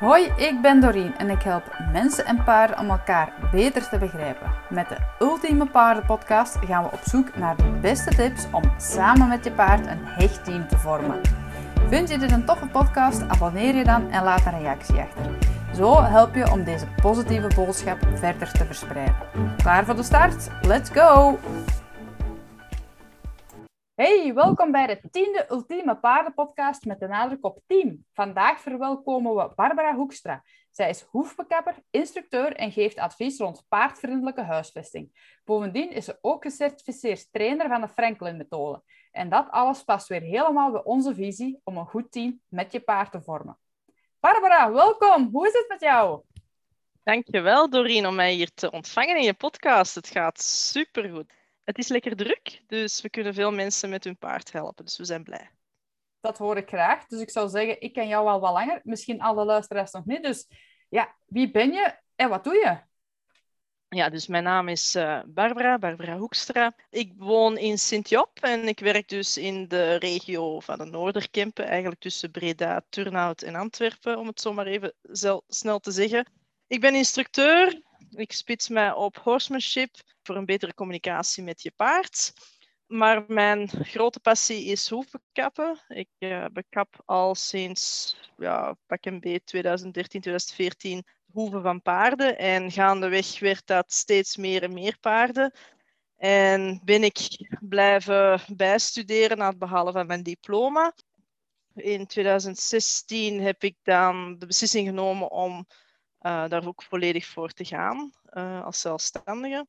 Hoi, ik ben Doreen en ik help mensen en paarden om elkaar beter te begrijpen. Met de Ultieme Paardenpodcast gaan we op zoek naar de beste tips om samen met je paard een hecht team te vormen. Vind je dit een toffe podcast? Abonneer je dan en laat een reactie achter. Zo help je om deze positieve boodschap verder te verspreiden. Klaar voor de start? Let's go! Welkom bij de tiende Ultieme Paardenpodcast met de nadruk op team. Vandaag verwelkomen we Barbara Hoekstra. Zij is hoefbekapper, instructeur en geeft advies rond paardvriendelijke huisvesting. Bovendien is ze ook gecertificeerd trainer van de Franklin-methode. En dat alles past weer helemaal bij onze visie om een goed team met je paard te vormen. Barbara, welkom. Hoe is het met jou? Dankjewel, Doreen, om mij hier te ontvangen in je podcast. Het gaat supergoed. Het is lekker druk, dus we kunnen veel mensen met hun paard helpen. Dus we zijn blij. Dat hoor ik graag. Dus ik zou zeggen, ik ken jou al wat langer. Misschien alle luisteraars nog niet. Dus ja, wie ben je en wat doe je? Ja, dus mijn naam is uh, Barbara, Barbara Hoekstra. Ik woon in Sint-Job en ik werk dus in de regio van de Noorderkempen, eigenlijk tussen Breda, Turnhout en Antwerpen, om het zo maar even snel te zeggen. Ik ben instructeur, ik spits mij op horsemanship voor een betere communicatie met je paard. Maar mijn grote passie is hoefbekappen. Ik uh, bekap al sinds ja, pak een beetje 2013, 2014 hoeven van paarden. En gaandeweg werd dat steeds meer en meer paarden. En ben ik blijven bijstuderen na het behalen van mijn diploma. In 2016 heb ik dan de beslissing genomen om uh, daar ook volledig voor te gaan uh, als zelfstandige.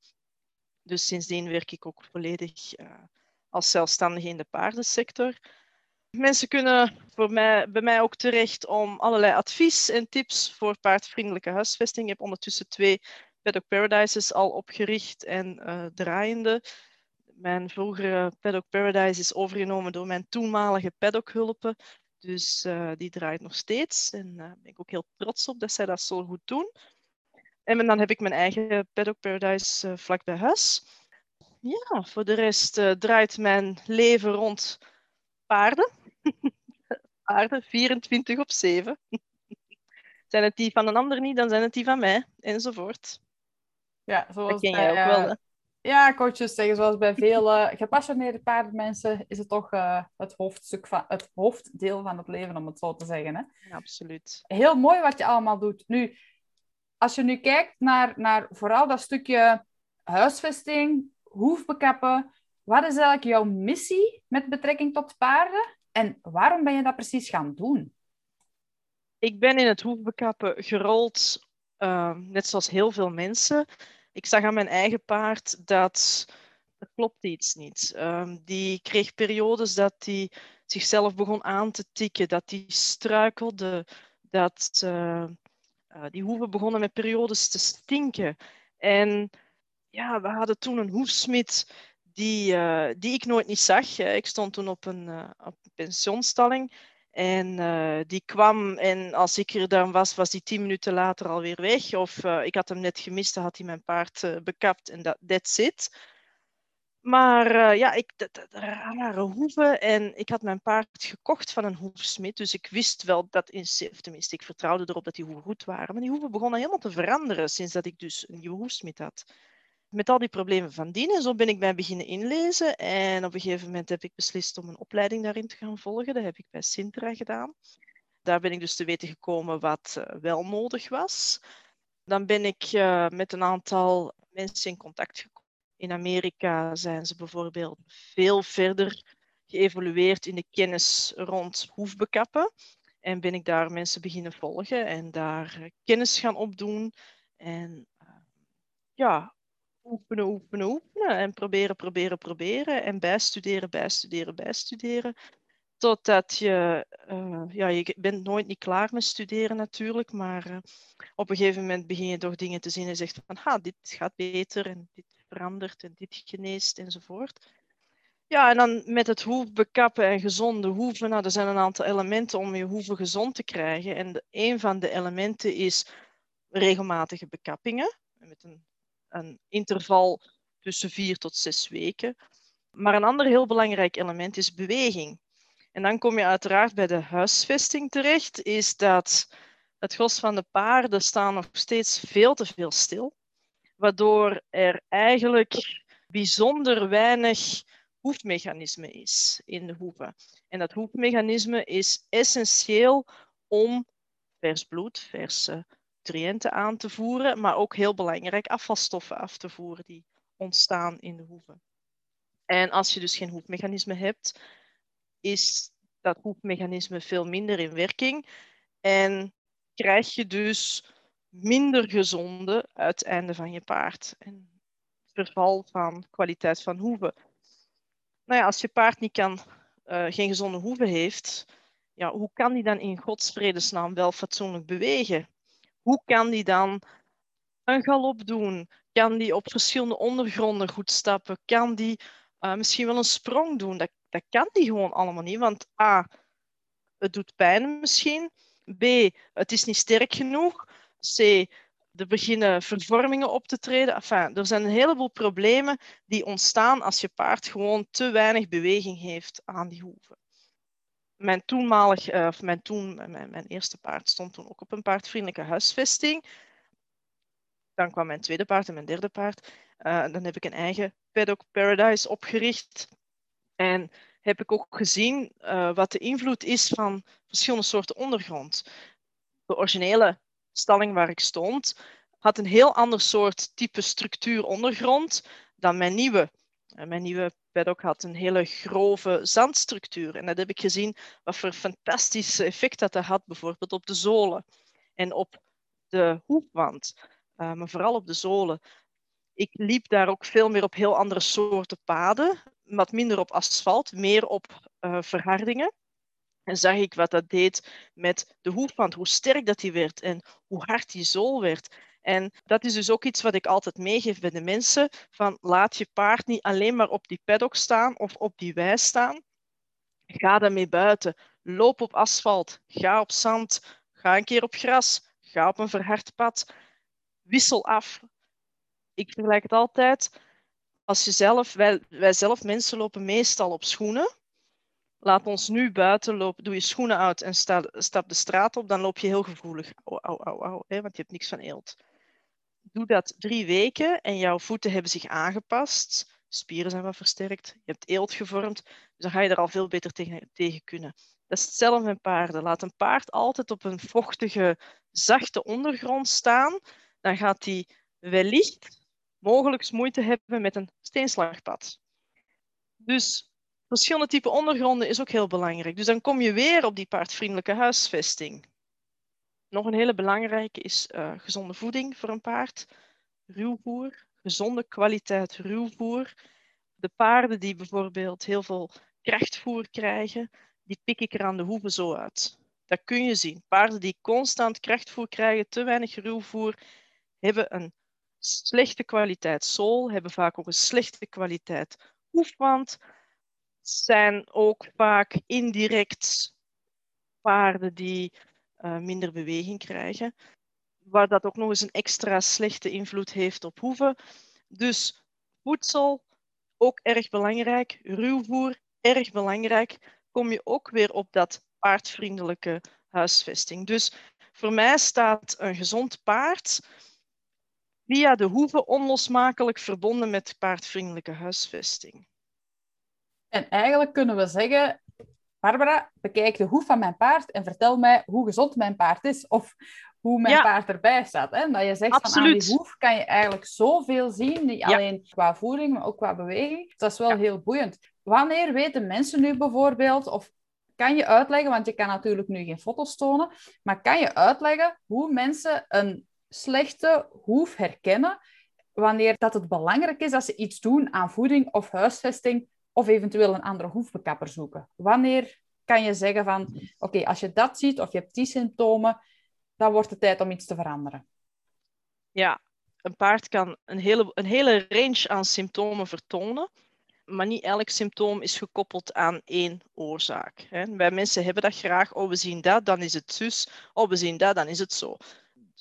Dus sindsdien werk ik ook volledig uh, als zelfstandige in de paardensector. Mensen kunnen voor mij, bij mij ook terecht om allerlei advies en tips voor paardvriendelijke huisvesting. Ik heb ondertussen twee Paddock Paradises al opgericht en draaiende. Mijn vroegere Paddock Paradise is overgenomen door mijn toenmalige Paddock-hulpen. Dus uh, die draait nog steeds. En uh, ben ik ook heel trots op dat zij dat zo goed doen. En dan heb ik mijn eigen Paddock Paradise uh, vlak bij huis. Ja, voor de rest draait mijn leven rond paarden. paarden, 24 op 7. zijn het die van een ander niet, dan zijn het die van mij, enzovoort. Ja, zoals dat ken jij ook wel, hè? Ja, coaches zeggen zoals bij vele gepassioneerde paardenmensen is het toch uh, het, hoofdstuk van, het hoofddeel van het leven, om het zo te zeggen. Hè? Ja, absoluut. Heel mooi wat je allemaal doet. Nu, als je nu kijkt naar, naar vooral dat stukje huisvesting, hoefbekappen, wat is eigenlijk jouw missie met betrekking tot paarden en waarom ben je dat precies gaan doen? Ik ben in het hoefbekappen gerold, uh, net zoals heel veel mensen ik zag aan mijn eigen paard dat er klopt iets niet. Um, die kreeg periodes dat hij zichzelf begon aan te tikken, dat hij struikelde, dat uh, uh, die hoeven begonnen met periodes te stinken. En ja, we hadden toen een hoefsmid die, uh, die ik nooit niet zag. Ik stond toen op een, op een pensionstalling. En uh, die kwam en als ik er dan was, was hij tien minuten later alweer weg. Of uh, ik had hem net gemist, dan had hij mijn paard uh, bekapt en dat that's it. Maar ja, ik, rare hoeven en ik had mijn paard gekocht van een hoefsmid. Dus ik wist wel dat, in, tenminste ik vertrouwde erop dat die hoeven goed waren. Maar die hoeven begonnen helemaal te veranderen sinds dat ik dus een nieuwe hoefsmid had met al die problemen van dien. En zo ben ik bij beginnen inlezen. En op een gegeven moment heb ik beslist om een opleiding daarin te gaan volgen. Dat heb ik bij Sintra gedaan. Daar ben ik dus te weten gekomen wat uh, wel nodig was. Dan ben ik uh, met een aantal mensen in contact gekomen. In Amerika zijn ze bijvoorbeeld veel verder geëvolueerd in de kennis rond hoefbekappen. En ben ik daar mensen beginnen volgen en daar kennis gaan opdoen. En ja, oefenen, oefenen, oefenen. En proberen, proberen, proberen. En bijstuderen, bijstuderen, bijstuderen. Totdat je, uh, ja, je bent nooit niet klaar met studeren natuurlijk, maar uh, op een gegeven moment begin je toch dingen te zien en zegt van, ha, dit gaat beter en dit verandert en dit geneest enzovoort. Ja, en dan met het hoef bekappen en gezonde hoeven, nou, er zijn een aantal elementen om je hoeven gezond te krijgen. En de, een van de elementen is regelmatige bekappingen, met een een interval tussen vier tot zes weken. Maar een ander heel belangrijk element is beweging. En dan kom je uiteraard bij de huisvesting terecht, is dat het gros van de paarden staan nog steeds veel te veel stil, waardoor er eigenlijk bijzonder weinig hoefmechanisme is in de hoeven. En dat hoefmechanisme is essentieel om vers bloed, verse nutriënten aan te voeren, maar ook heel belangrijk afvalstoffen af te voeren die ontstaan in de hoeven. En als je dus geen hoefmechanisme hebt, is dat hoefmechanisme veel minder in werking en krijg je dus minder gezonde uiteinden van je paard en verval van kwaliteit van hoeven. Nou ja, als je paard niet kan, uh, geen gezonde hoeven heeft, ja, hoe kan die dan in Gods vredesnaam wel fatsoenlijk bewegen? Hoe kan die dan een galop doen? Kan die op verschillende ondergronden goed stappen? Kan die uh, misschien wel een sprong doen? Dat, dat kan die gewoon allemaal niet, want A, het doet pijn misschien. B, het is niet sterk genoeg. C, er beginnen vervormingen op te treden. Enfin, er zijn een heleboel problemen die ontstaan als je paard gewoon te weinig beweging heeft aan die hoeven. Mijn toenmalig, uh, of mijn, toen, mijn, mijn, eerste paard stond toen ook op een paardvriendelijke huisvesting. Dan kwam mijn tweede paard en mijn derde paard. Uh, dan heb ik een eigen Paddock Paradise opgericht. En heb ik ook gezien uh, wat de invloed is van verschillende soorten ondergrond. De originele stalling waar ik stond had een heel ander soort type structuur ondergrond dan mijn nieuwe. Mijn nieuwe paddock had een hele grove zandstructuur. En dat heb ik gezien wat voor fantastisch effect dat, dat had, bijvoorbeeld op de zolen en op de hoefwand, uh, maar vooral op de zolen. Ik liep daar ook veel meer op heel andere soorten paden wat minder op asfalt, meer op uh, verhardingen. En zag ik wat dat deed met de hoefband, hoe sterk dat die werd en hoe hard die zool werd. En dat is dus ook iets wat ik altijd meegeef bij de mensen, van laat je paard niet alleen maar op die paddock staan of op die wei staan. Ga daarmee buiten. Loop op asfalt, ga op zand, ga een keer op gras, ga op een verhard pad. Wissel af. Ik vergelijk het altijd als je zelf, wij, zelf mensen lopen meestal op schoenen. Laat ons nu buiten lopen, doe je schoenen uit en sta, stap de straat op, dan loop je heel gevoelig. Au, au, au, au, hè, want je hebt niks van eelt. Doe dat drie weken en jouw voeten hebben zich aangepast. Spieren zijn wat versterkt. Je hebt eelt gevormd, dus dan ga je er al veel beter tegen, tegen kunnen. Dat is hetzelfde met paarden. Laat een paard altijd op een vochtige, zachte ondergrond staan. Dan gaat hij wellicht mogelijk moeite hebben met een steenslagpad. Dus verschillende typen ondergronden is ook heel belangrijk. Dus dan kom je weer op die paardvriendelijke huisvesting. Nog een hele belangrijke is uh, gezonde voeding voor een paard. Ruwvoer, gezonde kwaliteit ruwvoer. De paarden die bijvoorbeeld heel veel krachtvoer krijgen, die pik ik er aan de hoeven zo uit. Dat kun je zien. Paarden die constant krachtvoer krijgen, te weinig ruwvoer, hebben een slechte kwaliteit zool, hebben vaak ook een slechte kwaliteit hoefwand, zijn ook vaak indirect paarden die uh, minder beweging krijgen, waar dat ook nog eens een extra slechte invloed heeft op hoeven. Dus voedsel, ook erg belangrijk, ruwvoer, erg belangrijk, kom je ook weer op dat paardvriendelijke huisvesting. Dus voor mij staat een gezond paard via de hoeven onlosmakelijk verbonden met paardvriendelijke huisvesting. En eigenlijk kunnen we zeggen, Barbara, bekijk de hoef van mijn paard en vertel mij hoe gezond mijn paard is of hoe mijn paard erbij staat. Hè? Dat je zegt van aan die hoef kan je eigenlijk zoveel zien, niet alleen qua voeding, maar ook qua beweging. Dat is wel heel boeiend. Wanneer weten mensen nu bijvoorbeeld, of kan je uitleggen, want je kan natuurlijk nu geen foto's tonen, maar kan je uitleggen hoe mensen een slechte hoef herkennen wanneer dat het belangrijk is dat ze iets doen aan voeding of huisvesting of eventueel een andere hoefbekapper zoeken. Wanneer kan je zeggen van, oké, als je dat ziet of je hebt die symptomen, dan wordt het tijd om iets te veranderen. Ja, een paard kan een hele, een hele range aan symptomen vertonen, maar niet elk symptoom is gekoppeld aan één oorzaak. Wij mensen hebben dat graag, oh we zien dat, dan is het zus, oh we zien dat, dan is het zo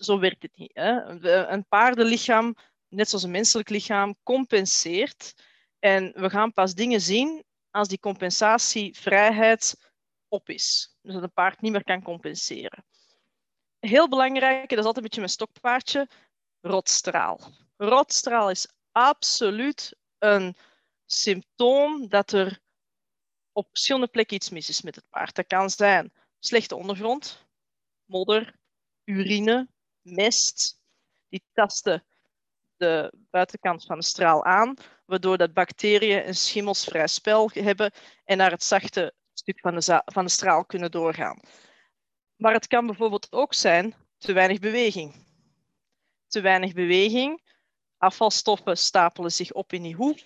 zo werkt het niet. Hè? Een paardenlichaam, net zoals een menselijk lichaam, compenseert. En we gaan pas dingen zien als die compensatievrijheid op is. Dus dat een paard niet meer kan compenseren. heel belangrijk, dat is altijd een beetje mijn stokpaardje, rotstraal. Rotstraal is absoluut een symptoom dat er op verschillende plekken iets mis is met het paard. Dat kan zijn slechte ondergrond, modder, urine, mest. Die tasten de buitenkant van de straal aan, waardoor dat bacteriën een schimmelsvrij spel hebben en naar het zachte stuk van de, van de straal kunnen doorgaan. Maar het kan bijvoorbeeld ook zijn te weinig beweging. Te weinig beweging, afvalstoffen stapelen zich op in die hoef,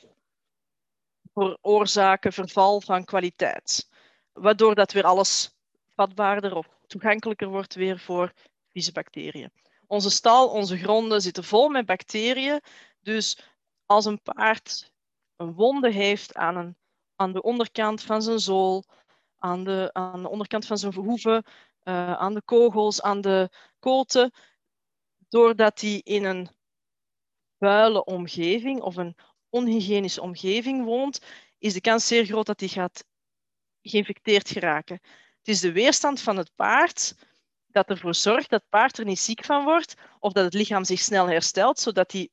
veroorzaken verval van kwaliteit, waardoor dat weer alles vatbaarder of toegankelijker wordt weer voor vieze bacteriën. Onze stal, onze gronden zitten vol met bacteriën, dus als een paard een wonde heeft aan, een, aan de onderkant van zijn zool, aan de, aan de onderkant van zijn hoeven, uh, aan de kogels, aan de koten, doordat hij in een vuile omgeving of een onhygiënische omgeving woont, is de kans zeer groot dat hij gaat geïnfecteerd geraken. Het is de weerstand van het paard dat ervoor zorgt dat het paard er niet ziek van wordt of dat het lichaam zich snel herstelt, zodat die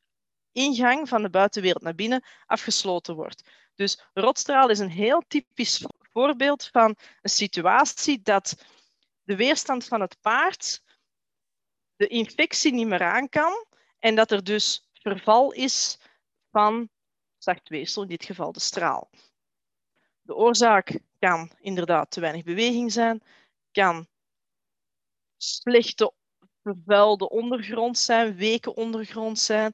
ingang van de buitenwereld naar binnen afgesloten wordt. Dus rotstraal is een heel typisch voorbeeld van een situatie dat de weerstand van het paard de infectie niet meer aan kan en dat er dus verval is van zacht weefsel, in dit geval de straal. De oorzaak kan inderdaad te weinig beweging zijn, kan slechte vervuilde ondergrond zijn, weken ondergrond zijn.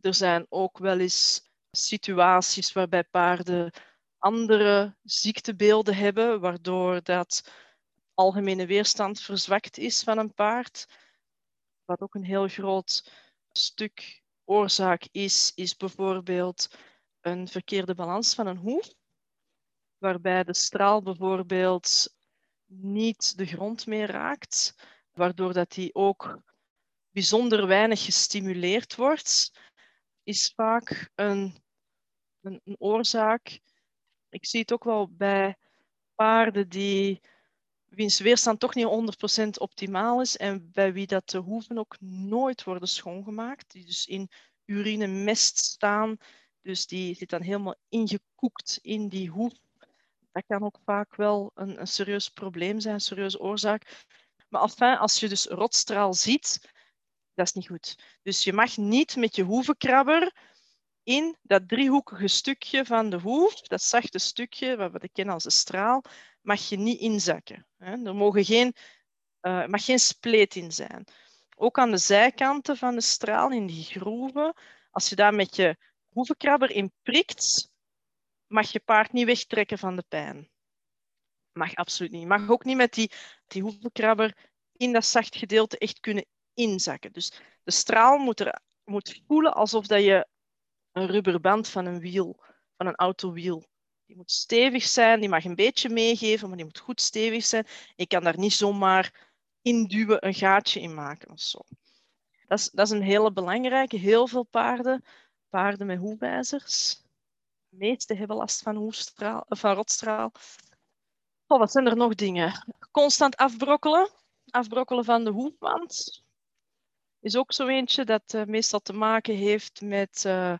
Er zijn ook wel eens situaties waarbij paarden andere ziektebeelden hebben, waardoor dat algemene weerstand verzwakt is van een paard. Wat ook een heel groot stuk oorzaak is, is bijvoorbeeld een verkeerde balans van een hoef, waarbij de straal bijvoorbeeld niet de grond meer raakt, waardoor dat die ook bijzonder weinig gestimuleerd wordt, is vaak een, een, een oorzaak. Ik zie het ook wel bij paarden die wiens weerstand toch niet 100% optimaal is en bij wie dat de hoeven ook nooit worden schoongemaakt, die dus in urine mest staan, dus die zit dan helemaal ingekoekt in die hoef. Dat kan ook vaak wel een, een serieus probleem zijn, een serieuze oorzaak. Maar enfin, als je dus rotstraal ziet, dat is niet goed. Dus je mag niet met je hoevenkrabber in dat driehoekige stukje van de hoef, dat zachte stukje, wat we kennen als de straal, mag je niet inzakken. Er mogen geen, uh, mag geen spleet in zijn. Ook aan de zijkanten van de straal, in die groeven, als je daar met je hoevenkrabber in prikt, mag je paard niet wegtrekken van de pijn. Mag absoluut niet. Je mag ook niet met die, die hoevenkrabber in dat zacht gedeelte echt kunnen inzakken. Dus de straal moet, er, moet voelen alsof dat je een rubberband van een wiel, van een autowiel. Die moet stevig zijn, die mag een beetje meegeven, maar die moet goed stevig zijn. Je kan daar niet zomaar induwen, een gaatje in maken of zo. Dat is, dat is een hele belangrijke. Heel veel paarden, paarden met hoefijzers, de meeste hebben last van, hoefstraal, van rotstraal. Oh, wat zijn er nog dingen? Constant afbrokkelen. Afbrokkelen van de hoefwand. Is ook zo eentje dat uh, meestal te maken heeft met uh,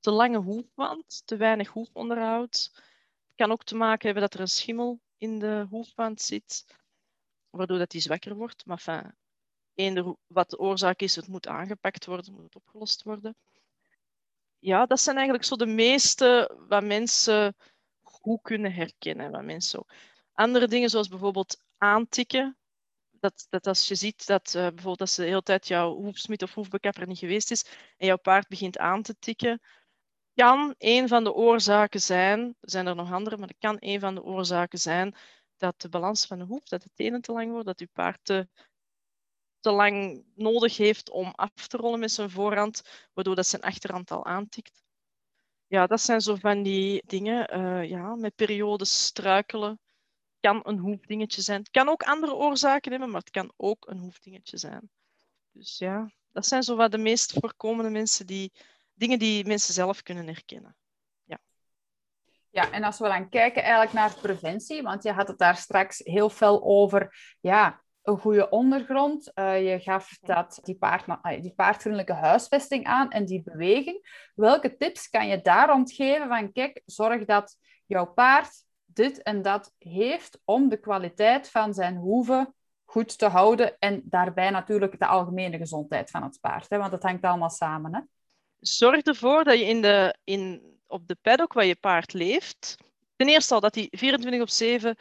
te lange hoefwand, te weinig hoefonderhoud. Het kan ook te maken hebben dat er een schimmel in de hoefwand zit, waardoor dat die zwakker wordt. Maar enfin, wat de oorzaak is, het moet aangepakt worden, moet opgelost worden. Ja, dat zijn eigenlijk zo de meeste wat mensen goed kunnen herkennen. Wat mensen Andere dingen zoals bijvoorbeeld aantikken. Dat, dat als je ziet dat uh, bijvoorbeeld als de hele tijd jouw hoefsmid of hoefbekapper niet geweest is en jouw paard begint aan te tikken, kan een van de oorzaken zijn, er zijn er nog andere, maar dat kan een van de oorzaken zijn dat de balans van de hoef, dat de tenen te lang worden, dat je paard te, te lang nodig heeft om af te rollen met zijn voorhand, waardoor dat zijn achterhand al aantikt. Ja, dat zijn zo van die dingen. Uh, ja, met periodes struikelen kan een hoefdingetje zijn. Het kan ook andere oorzaken hebben, maar het kan ook een hoefdingetje zijn. Dus ja, dat zijn zo wat de meest voorkomende mensen die, dingen die mensen zelf kunnen herkennen. Ja. Ja, en als we dan kijken eigenlijk naar preventie, want je had het daar straks heel veel over, ja, een goede ondergrond. Uh, je gaf dat die, paard, die paardvriendelijke huisvesting aan en die beweging. Welke tips kan je daar rond geven van kijk, zorg dat jouw paard dit en dat heeft om de kwaliteit van zijn hoeven goed te houden en daarbij natuurlijk de algemene gezondheid van het paard, hè? want het hangt allemaal samen. Hè? Zorg ervoor dat je in de, in, op de paddock waar je paard leeft, ten eerste al dat hij 24 op 7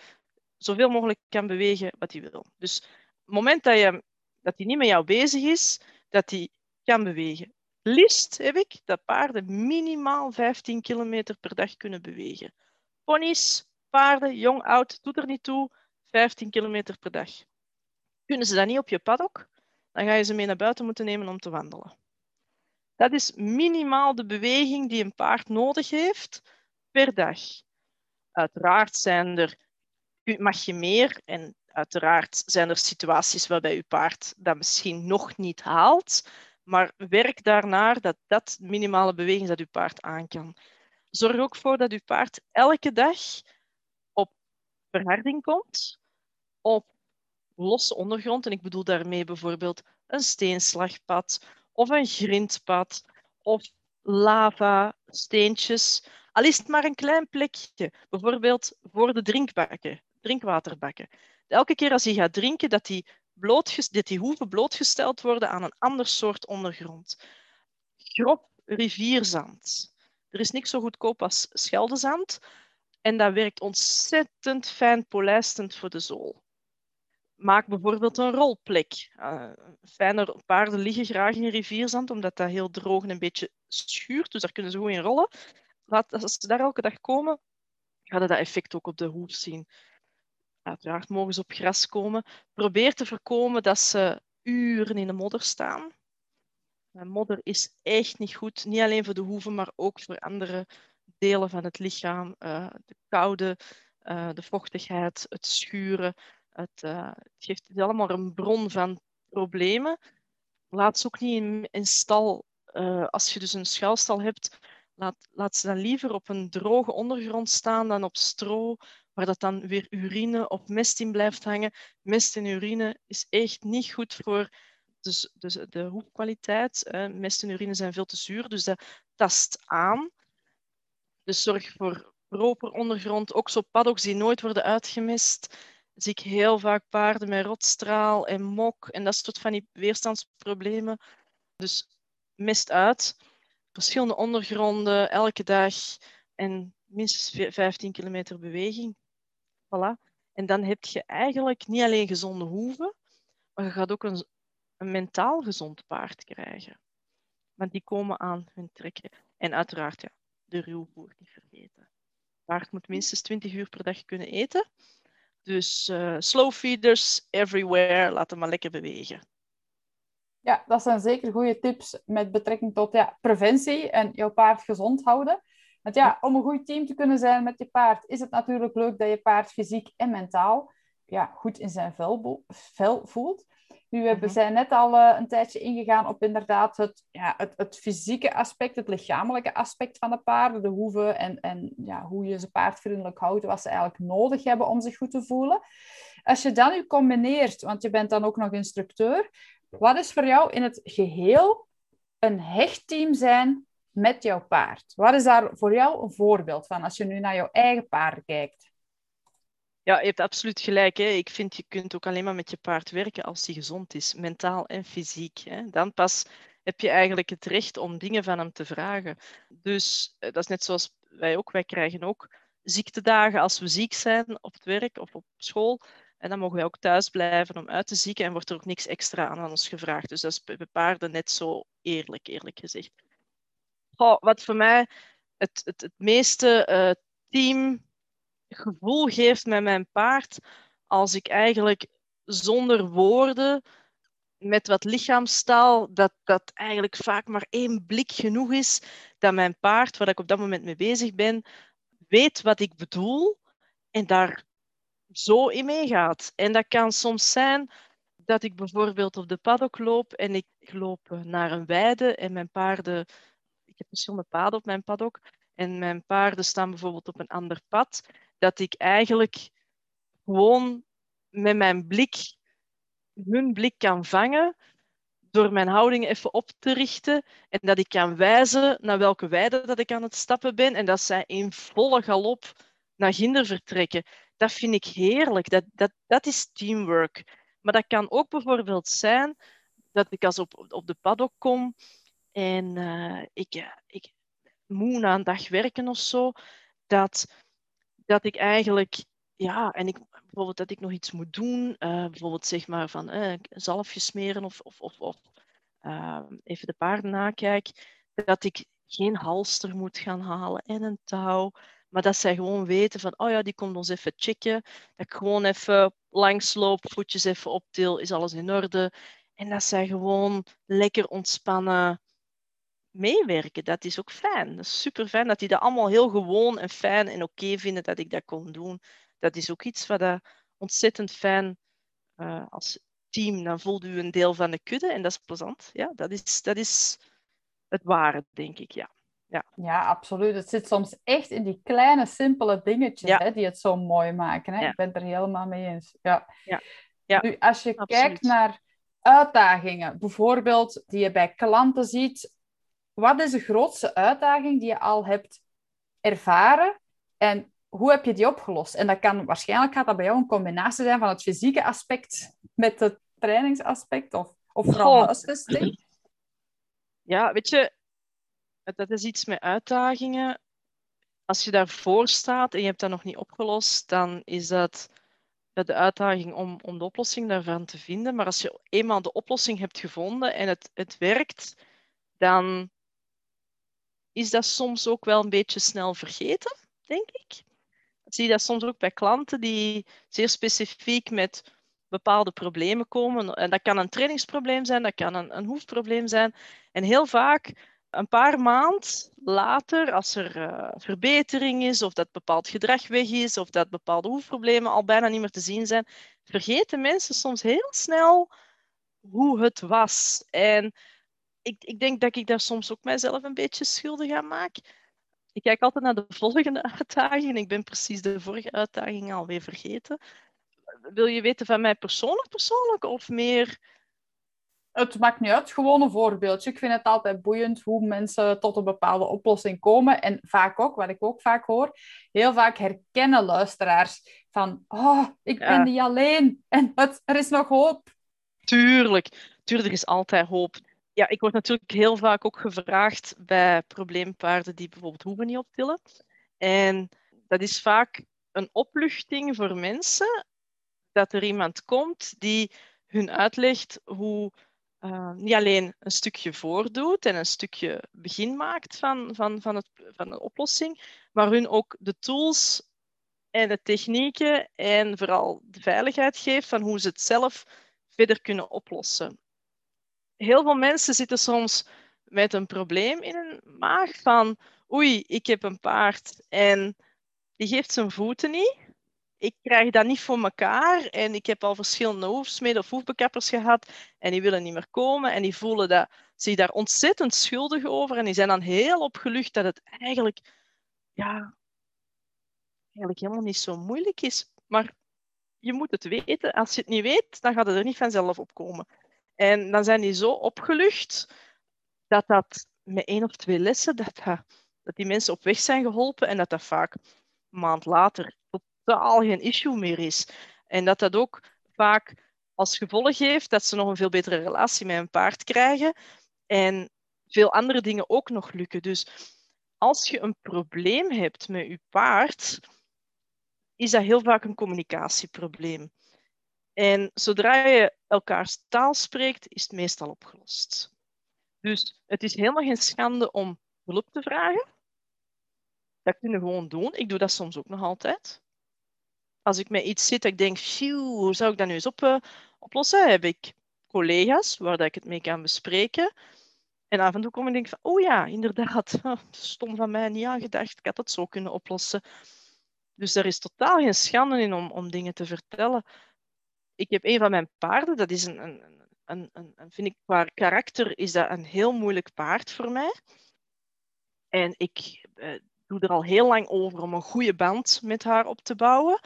zoveel mogelijk kan bewegen wat hij wil. Dus het moment dat, je, dat hij niet met jou bezig is, dat hij kan bewegen. Liefst heb ik dat paarden minimaal 15 kilometer per dag kunnen bewegen. Ponies, jong, oud, doet er niet toe, 15 kilometer per dag. Kunnen ze dat niet op je paddock, dan ga je ze mee naar buiten moeten nemen om te wandelen. Dat is minimaal de beweging die een paard nodig heeft per dag. Uiteraard zijn er, mag je meer en uiteraard zijn er situaties waarbij je paard dat misschien nog niet haalt, maar werk daarnaar dat dat minimale beweging dat je paard aan kan. Zorg ook voor dat je paard elke dag verharding komt, op losse ondergrond. En ik bedoel daarmee bijvoorbeeld een steenslagpad of een grindpad of lava, steentjes. Al is het maar een klein plekje, bijvoorbeeld voor de drinkbakken, drinkwaterbakken. Elke keer als hij gaat drinken, dat die, dat die hoeven blootgesteld worden aan een ander soort ondergrond. Grob rivierzand. Er is niks zo goedkoop als scheldezand. En dat werkt ontzettend fijn polijstend voor de zool maak bijvoorbeeld een rolplek. Uh, fijne paarden liggen graag in rivierzand, omdat dat heel droog en een beetje schuurt. Dus daar kunnen ze goed in rollen. Laat, als ze daar elke dag komen, gaan ze dat effect ook op de hoef zien. Uiteraard mogen ze op gras komen. Probeer te voorkomen dat ze uren in de modder staan. modder is echt niet goed, niet alleen voor de hoeven, maar ook voor andere delen van het lichaam. Uh, de koude, uh, de vochtigheid, het schuren. Het, uh, het geeft allemaal een bron van problemen. Laat ze ook niet in, in stal, als je dus een schuilstal hebt, laat, laat ze dan liever op een droge ondergrond staan dan op stro, waar dat dan weer urine of mest in blijft hangen. Mest en urine is echt niet goed voor dus, dus de hoekkwaliteit. Uh, mest en urine zijn veel te zuur, dus dat tast aan. Dus zorg voor proper ondergrond, ook zo paddocks die nooit worden uitgemest zie ik heel vaak paarden met rotstraal en mok en dat soort van die weerstandsproblemen. Dus mist uit. Verschillende ondergronden, elke dag en minstens 15 kilometer beweging. Voilà. En dan heb je eigenlijk niet alleen gezonde hoeven, maar je gaat ook een, een mentaal gezond paard krijgen. Want die komen aan hun trekken. En uiteraard, ja, de ruwvoer niet vergeten. Paard moet minstens 20 uur per dag kunnen eten. Dus uh, slow feeders everywhere, laat hem maar lekker bewegen. Ja, dat zijn zeker goede tips met betrekking tot ja, preventie en jouw paard gezond houden. Want ja, om een goed team te kunnen zijn met je paard, is het natuurlijk leuk dat je paard fysiek en mentaal ja, goed in zijn vel, vel voelt. Nu, we mhm. zijn net al uh, een tijdje ingegaan op inderdaad het, ja, het, het fysieke aspect, het lichamelijke aspect van de paarden, de hoeven en, en ja, hoe je ze paardvriendelijk houdt, wat ze eigenlijk nodig hebben om zich goed te voelen. Als je dan nu combineert, want je bent dan ook nog instructeur, wat is voor jou in het geheel een hechtteam zijn met jouw paard? Wat is daar voor jou een voorbeeld van als je nu naar jouw eigen paard kijkt? Ja, je hebt absoluut gelijk. Hè. Ik vind je kunt ook alleen maar met je paard werken als hij gezond is, mentaal en fysiek. Hè. Dan pas heb je eigenlijk het recht om dingen van hem te vragen. Dus eh, dat is net zoals wij ook. Wij krijgen ook ziektedagen als we ziek zijn op het werk of op school. En dan mogen wij ook thuis blijven om uit te zieken en wordt er ook niks extra aan ons gevraagd. Dus dat is bij paarden net zo eerlijk, eerlijk gezegd. wat voor mij het, het, het meeste uh, team gevoel geeft met mijn paard als ik eigenlijk zonder woorden, met wat lichaamstaal, dat dat eigenlijk vaak maar één blik genoeg is, dat mijn paard, waar ik op dat moment mee bezig ben, weet wat ik bedoel en daar zo in meegaat. En dat kan soms zijn dat ik bijvoorbeeld op de paddock loop en ik loop naar een weide en mijn paarden, ik heb verschillende paden op mijn paddock, en mijn paarden staan bijvoorbeeld op een ander pad dat ik eigenlijk gewoon met mijn blik hun blik kan vangen door mijn houding even op te richten en dat ik kan wijzen naar welke weide dat ik aan het stappen ben en dat zij in volle galop naar ginder vertrekken. Dat vind ik heerlijk. Dat, dat, dat is teamwork. Maar dat kan ook bijvoorbeeld zijn dat ik als op, op de paddock kom en uh, ik, ik moe na een dag werken of zo, dat, dat ik eigenlijk, ja, en ik, bijvoorbeeld dat ik nog iets moet doen, uh, bijvoorbeeld zeg maar van uh, een zalfje smeren of, of, of, uh, even de paarden nakijk, dat ik geen halster moet gaan halen en een touw, maar dat zij gewoon weten van, oh ja, die komt ons even checken, dat ik gewoon even langsloop, voetjes even optil, is alles in orde. En dat zij gewoon lekker ontspannen meewerken. Dat is ook fijn. Dat is super fijn dat die dat allemaal heel gewoon en fijn en oké vinden dat ik dat kon doen. Dat is ook iets wat dat ontzettend fijn uh, als team. Dan voelt u een deel van de kudde en dat is plezant. Ja, dat is, dat is het ware, denk ik. Ja. Ja. ja, absoluut. Het zit soms echt in die kleine, simpele dingetjes hè, die het zo mooi maken. Hè? Ik ben het er helemaal mee eens. Ja. Ja. Ja. Nu, als je kijkt naar uitdagingen, bijvoorbeeld die je bij klanten ziet, wat is de grootste uitdaging die je al hebt ervaren en hoe heb je die opgelost? En dat kan waarschijnlijk gaat dat bij jou een combinatie zijn van het fysieke aspect met het trainingsaspect of, of vooral huisvesting. Ja, weet je, dat is iets met uitdagingen. Als je daarvoor staat en je hebt dat nog niet opgelost, dan is dat de uitdaging om, om de oplossing daarvan te vinden. Maar als je eenmaal de oplossing hebt gevonden en het, het werkt, dan is dat soms ook wel een beetje snel vergeten, denk ik. Ik zie dat soms ook bij klanten die zeer specifiek met bepaalde problemen komen. En dat kan een trainingsprobleem zijn, dat kan een, een hoefprobleem zijn. En heel vaak, een paar maand later, als er uh, verbetering is, of dat bepaald gedrag weg is, of dat bepaalde hoefproblemen al bijna niet meer te zien zijn, vergeten mensen soms heel snel hoe het was. En ik, ik denk dat ik daar soms ook mijzelf een beetje schuldig aan maak. Ik kijk altijd naar de volgende uitdaging en ik ben precies de vorige uitdaging alweer vergeten. Wil je weten van mij persoonlijk persoonlijk of meer... Het maakt niet uit, gewoon een voorbeeldje. Ik vind het altijd boeiend hoe mensen tot een bepaalde oplossing komen. En vaak ook, wat ik ook vaak hoor, heel vaak herkennen luisteraars van oh, ik ben niet alleen en het, er is nog hoop. Tuurlijk, tuurlijk is altijd hoop ja, ik word natuurlijk heel vaak ook gevraagd bij probleempaarden die bijvoorbeeld hoeven niet optillen. En dat is vaak een opluchting voor mensen dat er iemand komt die hun uitlegt hoe uh, niet alleen een stukje voordoet en een stukje begin maakt van, van, van, het, van de oplossing, maar hun ook de tools en de technieken en vooral de veiligheid geeft van hoe ze het zelf verder kunnen oplossen heel veel mensen zitten soms met een probleem in hun maag van oei, ik heb een paard en die geeft zijn voeten niet. Ik krijg dat niet voor elkaar en ik heb al verschillende hoefsmeden of hoefbekappers gehad en die willen niet meer komen en die voelen dat, zich daar ontzettend schuldig over en die zijn dan heel opgelucht dat het eigenlijk, ja, eigenlijk helemaal niet zo moeilijk is. Maar je moet het weten. Als je het niet weet, dan gaat het er niet vanzelf op komen. En dan zijn die zo opgelucht dat dat met één of twee lessen, dat, dat, die mensen op weg zijn geholpen en dat dat vaak een maand later totaal geen issue meer is. En dat dat ook vaak als gevolg heeft dat ze nog een veel betere relatie met een paard krijgen en veel andere dingen ook nog lukken. Dus als je een probleem hebt met je paard, is dat heel vaak een communicatieprobleem. En zodra je elkaars taal spreekt, is het meestal opgelost. Dus het is helemaal geen schande om hulp te vragen. Dat kunnen we gewoon doen. Ik doe dat soms ook nog altijd. Als ik met iets zit, ik denk, hoe zou ik dat nu eens op, uh, oplossen? Heb ik collega's waar dat ik het mee kan bespreken. En af en toe kom ik en denk van, oh ja, inderdaad, stom van mij niet aangedacht. Ik had dat zo kunnen oplossen. Dus er is totaal geen schande in om, om dingen te vertellen ik heb een van mijn paarden, dat is een, een, een, een, vind ik qua karakter is dat een heel moeilijk paard voor mij. En ik uh, doe er al heel lang over om een goede band met haar op te bouwen.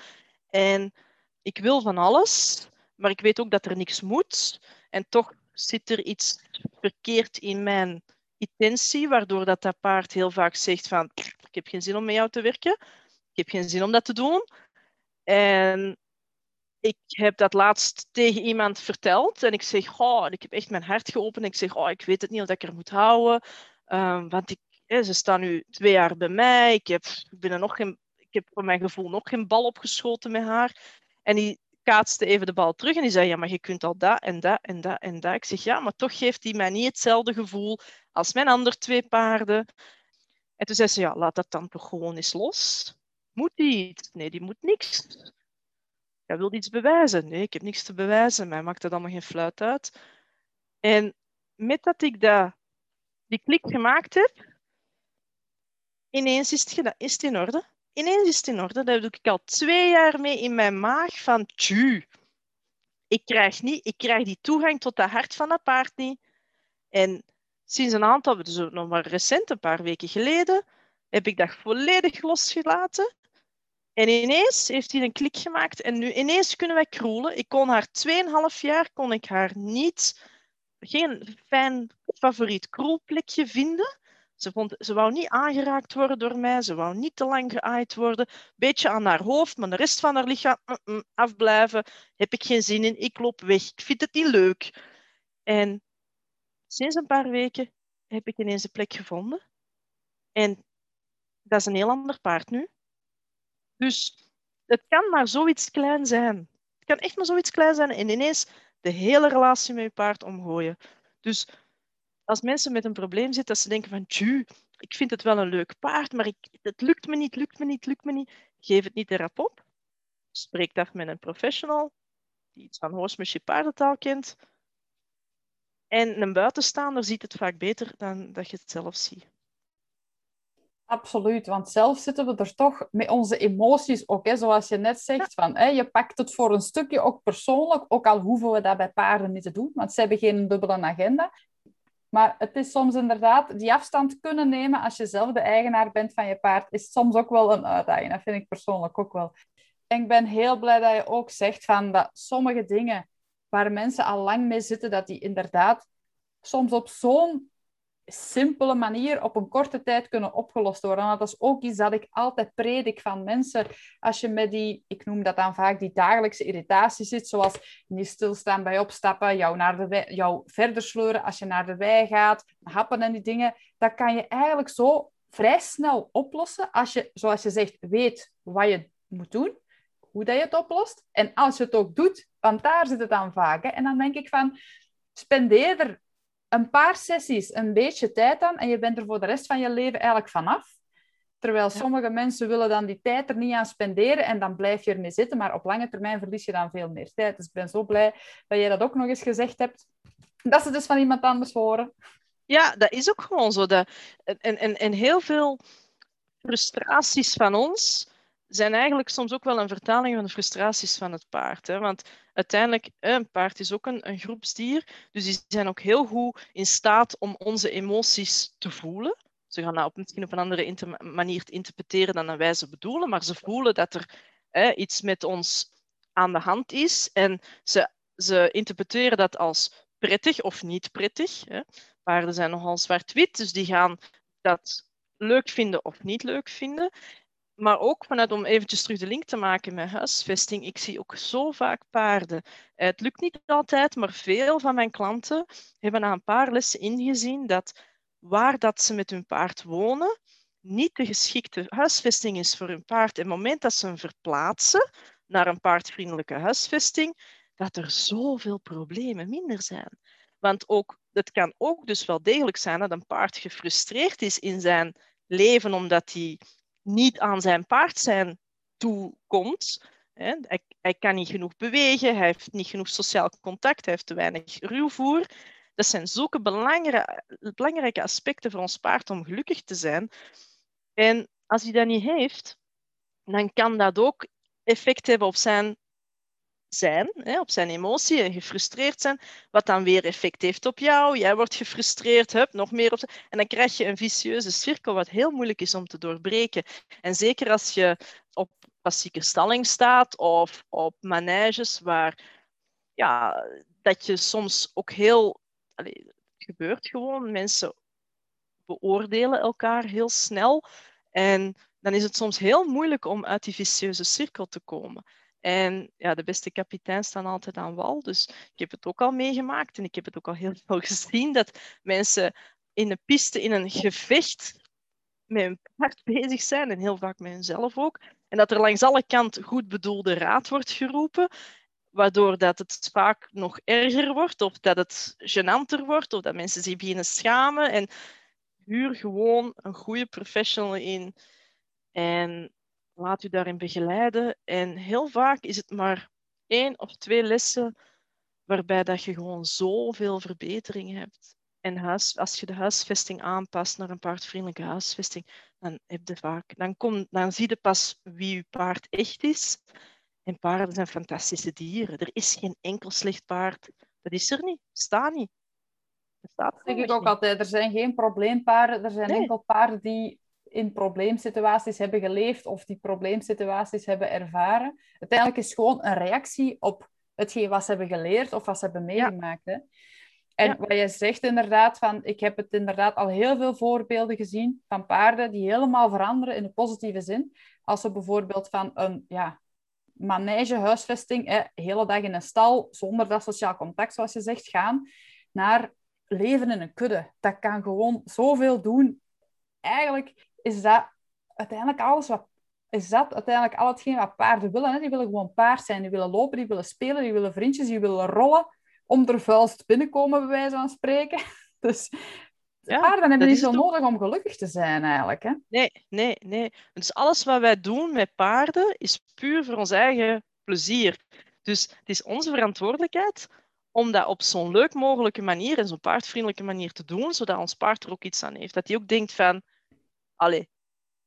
En ik wil van alles, maar ik weet ook dat er niks moet. En toch zit er iets verkeerd in mijn intentie, waardoor dat, dat paard heel vaak zegt van ik heb geen zin om met jou te werken. Ik heb geen zin om dat te doen. En ik heb dat laatst tegen iemand verteld en ik zeg, oh, ik heb echt mijn hart geopend. Ik zeg, oh, ik weet het niet of ik er moet houden, um, want ik, ze staan nu twee jaar bij mij. Ik heb, ik nog geen, ik heb voor mijn gevoel nog geen bal opgeschoten met haar. En die kaatste even de bal terug en die zei, ja, maar je kunt al dat en dat en dat en dat. Ik zeg, ja, maar toch geeft die mij niet hetzelfde gevoel als mijn andere twee paarden. En toen zei ze, ja, laat dat dan toch gewoon eens los. Moet die iets? Nee, die moet niks. Jij wilt iets bewijzen? Nee, ik heb niks te bewijzen. Mij maakt dat allemaal geen fluit uit. En met dat ik dat, die klik gemaakt heb, ineens is het, is in orde. Ineens is het in orde. Daar doe ik al twee jaar mee in mijn maag van tju. Ik krijg, niet, ik krijg die toegang tot dat hart van dat paard niet. En sinds een aantal, dus nog maar recent, een paar weken geleden, heb ik dat volledig losgelaten. En ineens heeft hij een klik gemaakt en nu ineens kunnen wij kroelen. Ik kon haar 2,5 jaar kon ik haar niet, geen fijn favoriet kroelplekje vinden. Ze, vond, ze wou niet aangeraakt worden door mij, ze wou niet te lang geaaid worden. Beetje aan haar hoofd, maar de rest van haar lichaam mm, mm, afblijven. Heb ik geen zin in, ik loop weg, ik vind het niet leuk. En sinds een paar weken heb ik ineens een plek gevonden. En dat is een heel ander paard nu. Dus het kan maar zoiets klein zijn. Het kan echt maar zoiets klein zijn en ineens de hele relatie met je paard omgooien. Dus als mensen met een probleem zitten, dat ze denken van, tju, ik vind het wel een leuk paard, maar ik, het lukt me niet, lukt me niet, lukt me niet. Geef het niet erop op. Spreek af met een professional die iets van horsemanship paardentaal kent. En een buitenstaander ziet het vaak beter dan dat je het zelf ziet. Absoluut, want zelf zitten we er toch met onze emoties ook, hè, zoals je net zegt. Van, hè, je pakt het voor een stukje ook persoonlijk, ook al hoeven we dat bij paarden niet te doen, want ze hebben geen dubbele agenda. Maar het is soms inderdaad, die afstand kunnen nemen als je zelf de eigenaar bent van je paard, is soms ook wel een uitdaging. Dat vind ik persoonlijk ook wel. En ik ben heel blij dat je ook zegt van dat sommige dingen waar mensen al lang mee zitten, dat die inderdaad soms op zo'n simpele manier op een korte tijd kunnen opgelost worden. dat is ook iets dat ik altijd predik van mensen. Als je met die, ik noem dat dan vaak die dagelijkse irritatie zit, zoals niet stilstaan bij opstappen, jou, naar de jou verder sleuren als je naar de wei gaat, happen en die dingen, dat kan je eigenlijk zo vrij snel oplossen als je, zoals je zegt, weet wat je moet doen, hoe dat je het oplost. En als je het ook doet, want daar zit het dan vaak. En dan denk ik van, spendeer er een paar sessies, een beetje tijd aan en je bent er voor de rest van je leven eigenlijk vanaf. Terwijl sommige mensen willen dan die tijd er niet aan spenderen en dan blijf je ermee zitten, maar op lange termijn verlies je dan veel meer tijd. Dus ik ben zo blij dat jij dat ook nog eens gezegd hebt. Dat ze dus van iemand anders horen. Ja, dat is ook gewoon zo. Dat, en, en, en heel veel frustraties van ons zijn eigenlijk soms ook wel een vertaling van de frustraties van het paard. Hè? Want uiteindelijk, een paard is ook een, een groepsdier, dus die zijn ook heel goed in staat om onze emoties te voelen. Ze gaan dat op, misschien op een andere manier interpreteren dan wij ze bedoelen, maar ze voelen dat er hè, iets met ons aan de hand is en ze, ze interpreteren dat als prettig of niet prettig. Hè. Paarden zijn nogal zwart-wit, dus die gaan dat leuk vinden of niet leuk vinden maar ook vanuit om eventjes terug de link te maken met huisvesting. Ik zie ook zo vaak paarden. Eh, het lukt niet altijd, maar veel van mijn klanten hebben na een paar lessen ingezien dat waar dat ze met hun paard wonen, niet de geschikte huisvesting is voor hun paard. En het moment dat ze hem verplaatsen naar een paardvriendelijke huisvesting, dat er zoveel problemen minder zijn. Want ook, het kan ook dus wel degelijk zijn dat een paard gefrustreerd is in zijn leven omdat hij niet aan zijn paard zijn toekomt. Hij, hij kan niet genoeg bewegen, hij heeft niet genoeg sociaal contact, hij heeft te weinig ruwvoer. Dat zijn zulke belangrijke, belangrijke aspecten voor ons paard om gelukkig te zijn. En als hij dat niet heeft, dan kan dat ook effect hebben op zijn zijn, hè, op zijn emotie en gefrustreerd zijn, wat dan weer effect heeft op jou. Jij wordt gefrustreerd, hup, nog meer op. En dan krijg je een vicieuze cirkel, wat heel moeilijk is om te doorbreken. En zeker als je op klassieke stalling staat of op manages waar ja, dat je soms ook heel. Het gebeurt gewoon. Mensen beoordelen elkaar heel snel. En dan is het soms heel moeilijk om uit die vicieuze cirkel te komen. En ja, de beste kapitein staan altijd aan wal. Dus ik heb het ook al meegemaakt en ik heb het ook al heel veel gezien dat mensen in een piste, in een gevecht met een paard bezig zijn en heel vaak met hunzelf ook. En dat er langs alle kanten goed bedoelde raad wordt geroepen, waardoor dat het vaak nog erger wordt of dat het gênanter wordt of dat mensen zich beginnen schamen. En huur gewoon een goede professional in en laat u daarin begeleiden. En heel vaak is het maar één of twee lessen waarbij dat je gewoon zoveel verbetering hebt. En huis, als je de huisvesting aanpast naar een paardvriendelijke huisvesting, dan, heb je vaak, dan, kom, dan zie je pas wie je paard echt is. En paarden zijn fantastische dieren. Er is geen enkel slecht paard. Dat is er niet. Staat niet. Dat zeg ik ook altijd. Er zijn geen probleempaarden. Er zijn enkel paarden die in probleemsituaties hebben geleefd of die probleemsituaties hebben ervaren. Uiteindelijk is het gewoon een reactie op hetgeen wat ze hebben geleerd of wat ze hebben meegemaakt. Hè? En wat je zegt inderdaad, van, ik heb het inderdaad al heel veel voorbeelden gezien van paarden die helemaal veranderen in de positieve zin. Als ze bijvoorbeeld van een ja, manege, huisvesting, hè, hele dag in een stal, zonder dat sociaal contact, zoals je zegt, gaan, naar leven in een kudde. Dat kan gewoon zoveel doen. Eigenlijk is dat uiteindelijk alles wat is dat uiteindelijk al hetgeen wat paarden willen. Hè? Die willen gewoon paard zijn. Die willen lopen, die willen spelen, die willen vriendjes, die willen rollen. Om er vuilst binnenkomen, bij wijze van spreken. Dus ja, paarden hebben niet zo nodig om gelukkig te zijn, eigenlijk. Hè? Nee, nee, nee. Dus alles wat wij doen met paarden is puur voor ons eigen plezier. Dus het is onze verantwoordelijkheid om dat op zo'n leuk mogelijke manier en zo'n paardvriendelijke manier te doen, zodat ons paard er ook iets aan heeft. Dat hij ook denkt van, allee,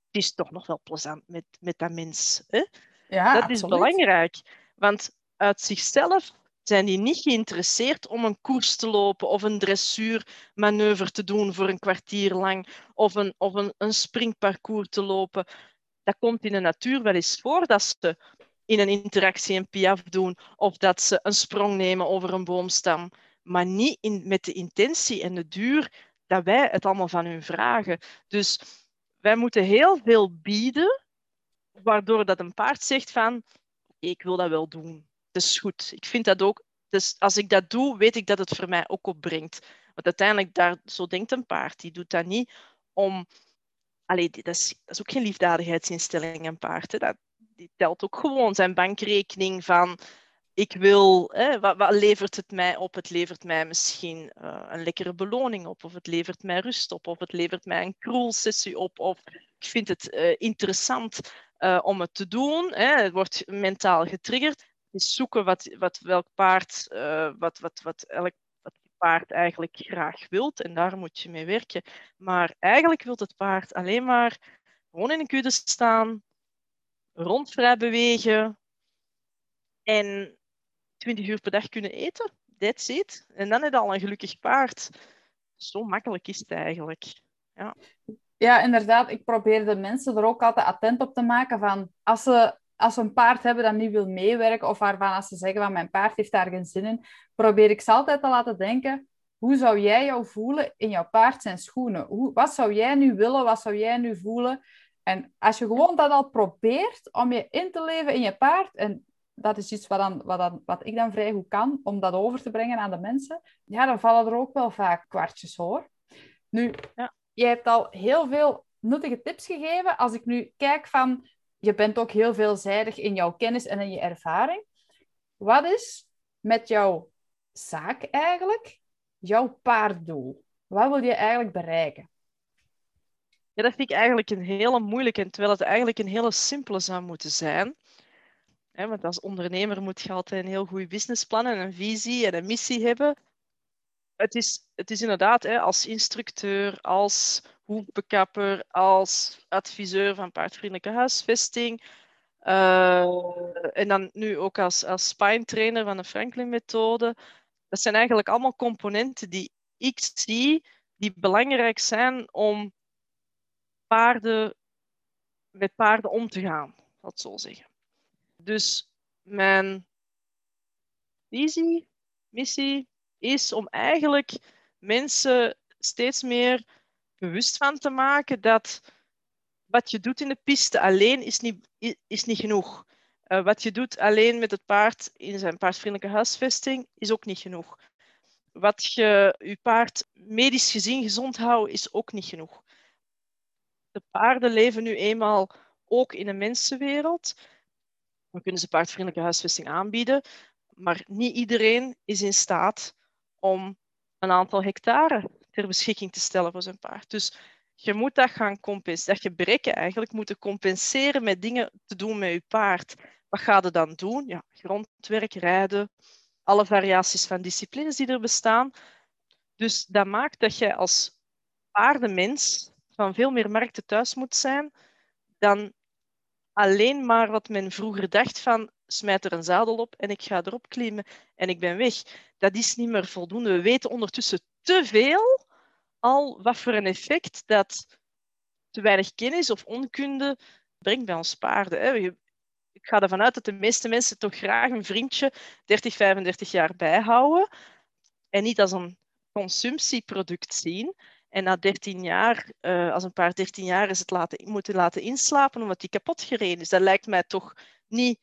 het is toch nog wel plezant met, met dat mens. Hè? Ja, dat is belangrijk. Want uit zichzelf zijn die niet geïnteresseerd om een koers te lopen of een dressuurmanoeuvre te doen voor een kwartier lang of een, of een, een springparcours te lopen. Dat komt in de natuur wel eens voor dat ze in een interactie een piaf doen of dat ze een sprong nemen over een boomstam, maar niet in, met de intentie en de duur dat wij het allemaal van hun vragen. Dus wij moeten heel veel bieden, waardoor dat een paard zegt van ik wil dat wel doen. Dat is goed. Ik vind dat ook. Dus als ik dat doe, weet ik dat het voor mij ook opbrengt. Want uiteindelijk, daar, zo denkt een paard. Die doet dat niet om... Allee, dat, is, dat is ook geen liefdadigheidsinstelling, een paard. Hè. Dat, die telt ook gewoon zijn bankrekening van ik wil, hè, wat, levert het mij op? Het levert mij misschien uh, een lekkere beloning op, of het levert mij rust op, of het levert mij een kroelsessie op, of ik vind het uh, interessant uh, om het te doen. Hè. Het wordt mentaal getriggerd. Is zoeken wat, wat welk paard, wat, wat, wat elk paard eigenlijk graag wilt, en daar moet je mee werken. Maar eigenlijk wil het paard alleen maar gewoon in een kudde staan, rondvrij bewegen en 20 uur per dag kunnen eten. That's it. En dan heb al een gelukkig paard. Zo makkelijk is het eigenlijk. Ja. ja, inderdaad. Ik probeer de mensen er ook altijd attent op te maken van als ze, als ze een paard hebben dat niet wil meewerken of waarvan als ze zeggen van mijn paard heeft daar geen zin in, probeer ik ze altijd te laten denken hoe zou jij jou voelen in jouw paard zijn schoenen? Hoe, wat zou jij nu willen? Wat zou jij nu voelen? En als je gewoon dat al probeert om je in te leven in je paard, en dat is iets wat, dan, wat, dan, wat ik dan vrij goed kan, om dat over te brengen aan de mensen, ja, dan vallen er ook wel vaak kwartjes hoor. Nu, ja. je hebt al heel veel nuttige tips gegeven. Als ik nu kijk van, je bent ook heel veelzijdig in jouw kennis en in je ervaring. Wat is met jouw zaak eigenlijk jouw paarddoel? Wat wil je eigenlijk bereiken? Ja, dat vind ik eigenlijk een hele moeilijke, terwijl het eigenlijk een hele simpele zou moeten zijn. Want als ondernemer moet je altijd een heel goed businessplan en een visie en een missie hebben. Het is, het is inderdaad als instructeur, als hoefbekapper, als adviseur van paardvriendelijke huisvesting. Uh, en dan nu ook als, als spine trainer van de Franklin-methode. Dat zijn eigenlijk allemaal componenten die ik zie die belangrijk zijn om paarden, met paarden om te gaan, ik zo zeggen. Dus mijn, visie, missie, is om eigenlijk mensen steeds meer bewust van te maken dat wat je doet in de piste alleen is niet, is niet genoeg. Uh, wat je doet alleen met het paard in zijn paardvriendelijke huisvesting is ook niet genoeg. Wat je je paard medisch gezien gezond houdt is ook niet genoeg. De paarden leven nu eenmaal ook in een mensenwereld. We kunnen ze paardvriendelijke huisvesting aanbieden, maar niet iedereen is in staat om een aantal hectare ter beschikking te stellen voor zijn paard. Dus je moet dat gaan compenseren. Dat gebreken eigenlijk moeten compenseren met dingen te doen met je paard. Wat ga je dan doen? Ja, grondwerk, rijden, alle variaties van disciplines die er bestaan. Dus dat maakt dat je als paardenmens van veel meer markten thuis moet zijn dan alleen maar wat men vroeger dacht van smijt er een zadel op en ik ga erop klimmen en ik ben weg. Dat is niet meer voldoende. We weten ondertussen te veel al wat voor een effect dat te weinig kennis of onkunde brengt bij ons paarden. Ik ga ervan uit dat de meeste mensen toch graag een vriendje 30, 35 jaar bijhouden en niet als een consumptieproduct zien. En na 13 jaar, uh, als een paard 13 jaar is, het laten, moeten laten inslapen omdat die kapot gereden is. Dat lijkt mij toch niet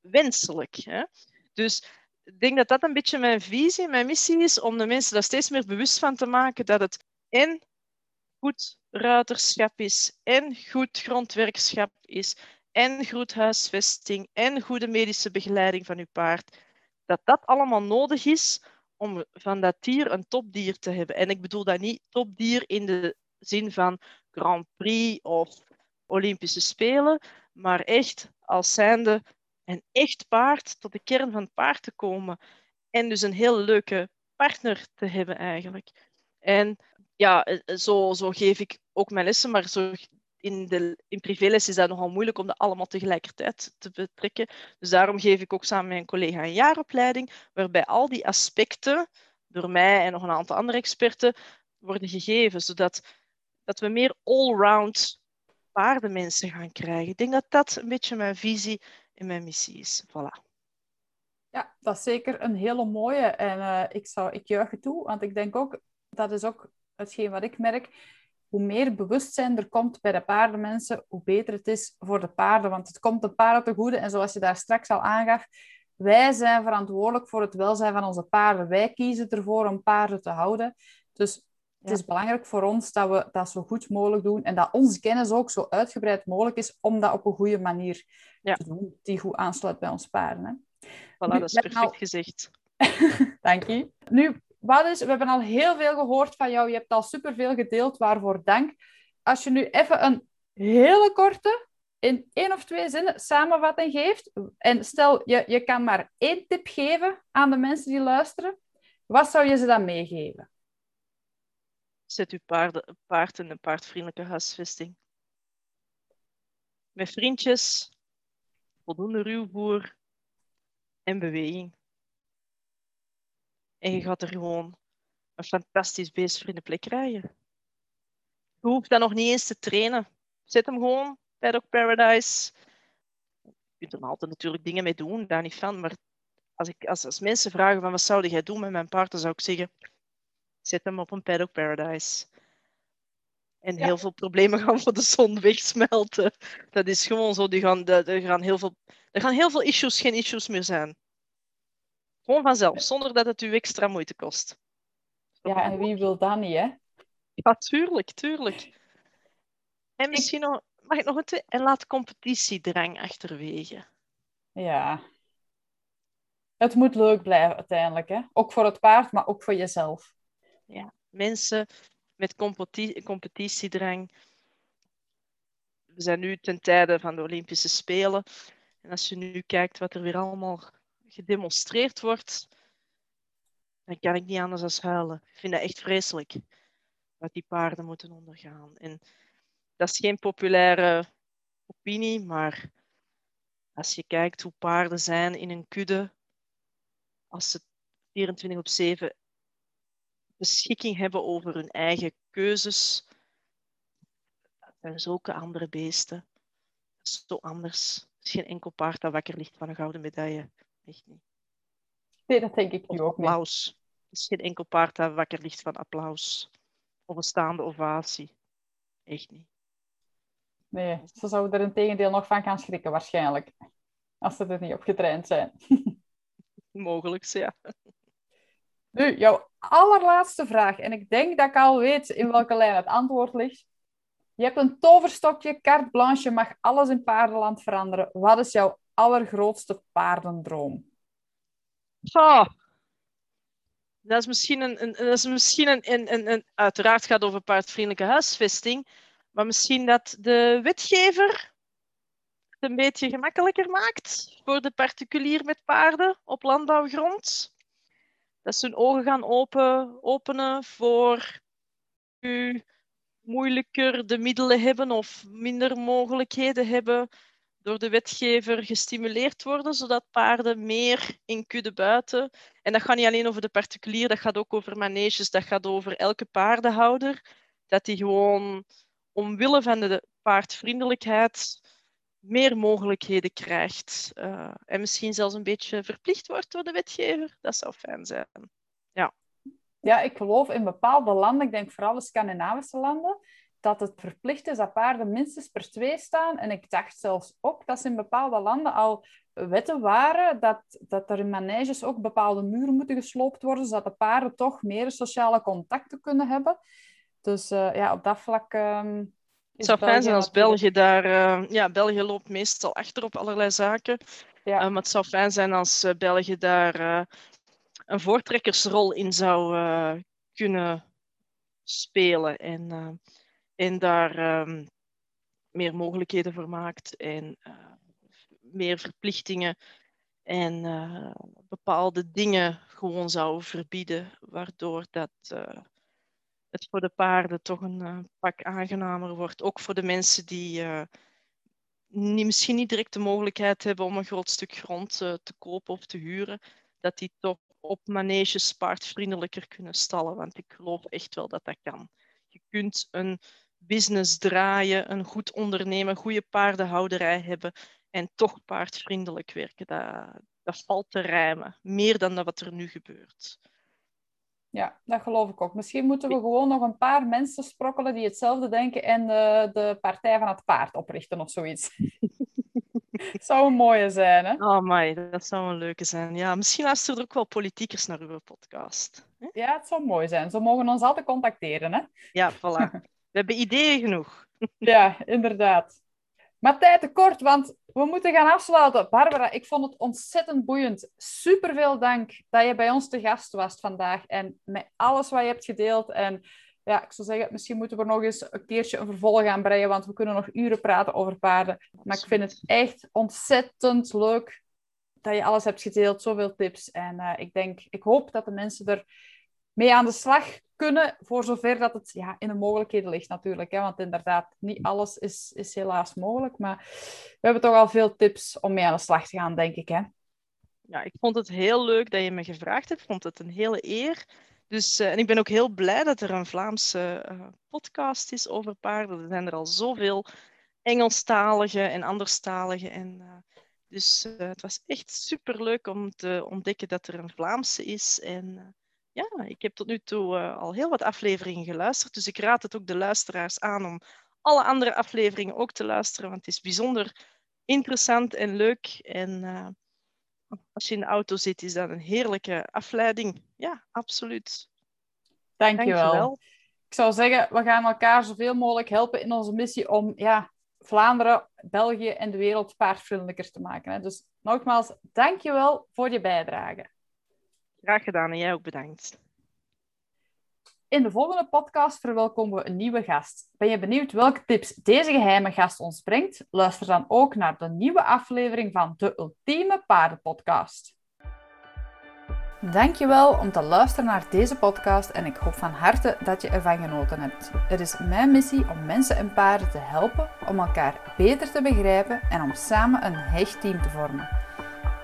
wenselijk. Hè? Dus ik denk dat dat een beetje mijn visie, mijn missie is, om de mensen daar steeds meer bewust van te maken dat het en goed ruiterschap is, en goed grondwerkschap is, en goed huisvesting, en goede medische begeleiding van uw paard. Dat dat allemaal nodig is om van dat dier een topdier te hebben. En ik bedoel dat niet topdier in de zin van Grand Prix of Olympische Spelen, maar echt als zijnde een echt paard tot de kern van het paard te komen. En dus een heel leuke partner te hebben eigenlijk. En ja, eh, eh, zo, zo geef ik ook mijn lessen, maar zo in, de, in is dat nogal moeilijk om dat allemaal tegelijkertijd te betrekken. Dus daarom geef ik ook samen met een collega een jaaropleiding, waarbij al die aspecten door mij en nog een aantal andere experten worden gegeven, zodat dat we meer all-round paardenmensen gaan krijgen. Ik denk dat dat een beetje mijn visie en mijn missie is. Voilà. Ja, dat is zeker een hele mooie. En uh, ik, zou, ik juich het toe, want ik denk ook, dat is ook hetgeen wat ik merk, hoe meer bewustzijn er komt bij de paardenmensen, hoe beter het is voor de paarden. Want het komt de paarden te goede. En zoals je daar straks al aangaf, wij zijn verantwoordelijk voor het welzijn van onze paarden. Wij kiezen ervoor om paarden te houden. Dus het is belangrijk voor ons dat we dat zo goed mogelijk doen en dat onze kennis ook zo uitgebreid mogelijk is om dat op een goede manier te doen, die goed aansluit bij ons paarden. Hè. Voilà, dat is perfect gezegd. Dank je. Nu, wat is, we hebben al heel veel gehoord van jou. Je hebt al superveel gedeeld, waarvoor dank. Als je nu even een hele korte, in één of twee zinnen, samenvatting geeft. En stel, je, je kan maar één tip geven aan de mensen die luisteren. Wat zou je ze dan meegeven? Zet uw paarden, paard in een paardvriendelijke huisvesting. Met vriendjes, voldoende ruwvoer en beweging. En je gaat er gewoon een fantastisch beest voor in de plek krijgen. Je hoeft dat nog niet eens te trainen. Zet hem gewoon, Paddock Paradise. Je kunt er altijd natuurlijk dingen mee doen, daar niet van. Maar als, ik, als, als mensen vragen van wat zou jij doen met mijn paard, dan zou ik zeggen, zet hem op een Paddock Paradise. En heel veel problemen gaan voor de zon wegsmelten. Dat is gewoon zo. Die gaan, er, gaan heel veel, er gaan heel veel issues geen issues meer zijn. Gewoon vanzelf, zonder dat het u extra moeite kost. Ja, en wie wil dat niet, hè? Ja, tuurlijk, tuurlijk. En misschien nog, mag ik nog een twee? En laat competitiedrang achterwege. Ja. Het moet leuk blijven uiteindelijk, hè? Ook voor het paard, maar ook voor jezelf. Ja, mensen met competi competitiedrang. We zijn nu ten tijde van de Olympische Spelen. En als je nu kijkt wat er weer allemaal gedemonstreerd wordt, dan kan ik niet anders dan huilen. Ik vind dat echt vreselijk wat die paarden moeten ondergaan. En dat is geen populaire opinie, maar als je kijkt hoe paarden zijn in een kudde, als ze 24 op 7 beschikking hebben over hun eigen keuzes, dat zijn zulke andere beesten. Zo anders. Er is geen enkel paard dat wakker ligt van een gouden medaille. Echt niet. Nee, dat denk ik nu ook niet. applaus. Er is geen enkel paard dat wakker ligt van applaus. Of een staande ovatie. Echt niet. Nee, ze zouden er een tegendeel nog van gaan schrikken waarschijnlijk. Als ze er niet op getraind zijn. Mogelijk, ja. Nu, jouw allerlaatste vraag. En ik denk dat ik al weet in welke lijn het antwoord ligt. Je hebt een toverstokje, carte blanche, mag alles in paardenland veranderen. Wat is jouw allergrootste paardendroom? Dat is misschien een, een, dat is misschien een, een, een, Uiteraard gaat het over paardvriendelijke huisvesting. Maar misschien dat de wetgever het een beetje gemakkelijker maakt voor de particulier met paarden op landbouwgrond. Dat ze hun ogen gaan open, openen voor u moeilijker de middelen hebben of minder mogelijkheden hebben door de wetgever gestimuleerd worden, zodat paarden meer in kudde buiten. En dat gaat niet alleen over de particulier, dat gaat ook over maneges, dat gaat over elke paardenhouder. Dat die gewoon omwille van de paardvriendelijkheid meer mogelijkheden krijgt. Eh, en misschien zelfs een beetje verplicht wordt door de wetgever. Dat zou fijn zijn. Ja, ik geloof in bepaalde landen, ik denk vooral de Scandinavische landen, dat het verplicht is dat paarden minstens per twee staan. En ik dacht zelfs ook dat ze in bepaalde landen al wetten waren dat, dat er in maneges ook bepaalde muren moeten gesloopt worden, zodat de paarden toch meer sociale contacten kunnen hebben. Dus eh, ja, op dat vlak. ehm, Het zou fijn zijn als België daar... eh, ja, België loopt meestal achter op allerlei zaken. Ja. Eh, maar het zou fijn zijn als België daar een voortrekkersrol in zou kunnen spelen. En, en daar ehm, meer mogelijkheden voor maakt. En eh, meer verplichtingen. En eh, bepaalde dingen gewoon zou verbieden. Waardoor dat... eh, het voor de paarden toch een pak aangenamer wordt. Ook voor de mensen die misschien niet direct de mogelijkheid hebben om een groot stuk grond te kopen of te huren, dat die toch op maneges paardvriendelijker kunnen stallen. Want ik geloof echt wel dat dat kan. Je kunt een business draaien, een goed ondernemen, goede paardenhouderij hebben en toch paardvriendelijk werken. Dat, dat valt te rijmen. Meer dan dat wat er nu gebeurt. Ja, dat geloof ik ook. Misschien moeten we gewoon nog een paar mensen sprokkelen die hetzelfde denken en de, de Partij van het Paard oprichten of zoiets. Zou een mooie zijn, hè? Oh my, dat zou een leuke zijn. Ja, misschien luisteren er ook wel politiekers naar uw podcast. hè? Ja, het zou mooi zijn. Ze mogen ons altijd contacteren, hè? Ja, voilà. We hebben ideeën genoeg. Ja, inderdaad. Maar tijd te kort, want we moeten gaan afsluiten. Barbara, ik vond het ontzettend boeiend. Super veel dank dat je bij ons te gast was vandaag en met alles wat je hebt gedeeld. En ja, ik zou zeggen, misschien moeten we nog eens een keertje een vervolg aan breien, want we kunnen nog uren praten over paarden. Maar ik vind het echt ontzettend leuk dat je alles hebt gedeeld, zoveel tips. En eh, ik denk, ik hoop dat de mensen er mee aan de slag kunnen, voor zover dat het ja, in de mogelijkheden ligt natuurlijk. Hè? Want inderdaad, niet alles is, is helaas mogelijk. Maar we hebben toch al veel tips om mee aan de slag te gaan, denk ik. Hè? Ja, ik vond het heel leuk dat je me gevraagd hebt. Vond het een hele eer. Dus, eh, en ik ben ook heel blij dat er een Vlaamse eh, podcast is over paarden. Er zijn er al zoveel Engelstalige en anderstalige. En, eh, dus het was echt super leuk om te ontdekken dat er een Vlaamse is. En ja, ik heb tot nu toe eh, al heel wat afleveringen geluisterd. Dus ik raad het ook de luisteraars aan om alle andere afleveringen ook te luisteren. Want het is bijzonder interessant en leuk. En eh, als je in de auto zit, is dat een heerlijke afleiding. Ja, absoluut. Dank je wel. Dankjewel. Ik zou zeggen, we gaan elkaar zoveel mogelijk helpen in onze missie om ja, Vlaanderen, België en de wereld paardvriendelijker te maken. Hè? Dus nogmaals, dank je wel voor je bijdrage. Graag gedaan en jij ook bedankt. In de volgende podcast verwelkomen we een nieuwe gast. Ben je benieuwd welke tips deze geheime gast ons brengt? Luister dan ook naar de nieuwe aflevering van de Ultieme Paardenpodcast. Dankjewel om te luisteren naar deze podcast en ik hoop van harte dat je ervan genoten hebt. Het is mijn missie om mensen en paarden te helpen om elkaar beter te begrijpen en om samen een hecht team te vormen.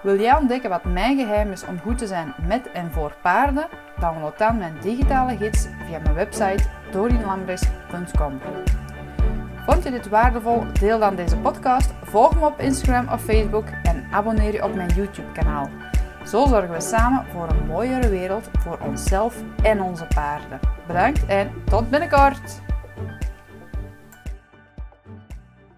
Wil jij ontdekken wat mijn geheim is om goed te zijn met en voor paarden? Download dan mijn digitale gids via mijn website dorinlambres.com. Vond je dit waardevol? Deel dan deze podcast, volg me op Instagram of Facebook en abonneer je op mijn YouTube kanaal. Zo zorgen we samen voor een mooiere wereld voor onszelf en onze paarden. Bedankt en tot binnenkort!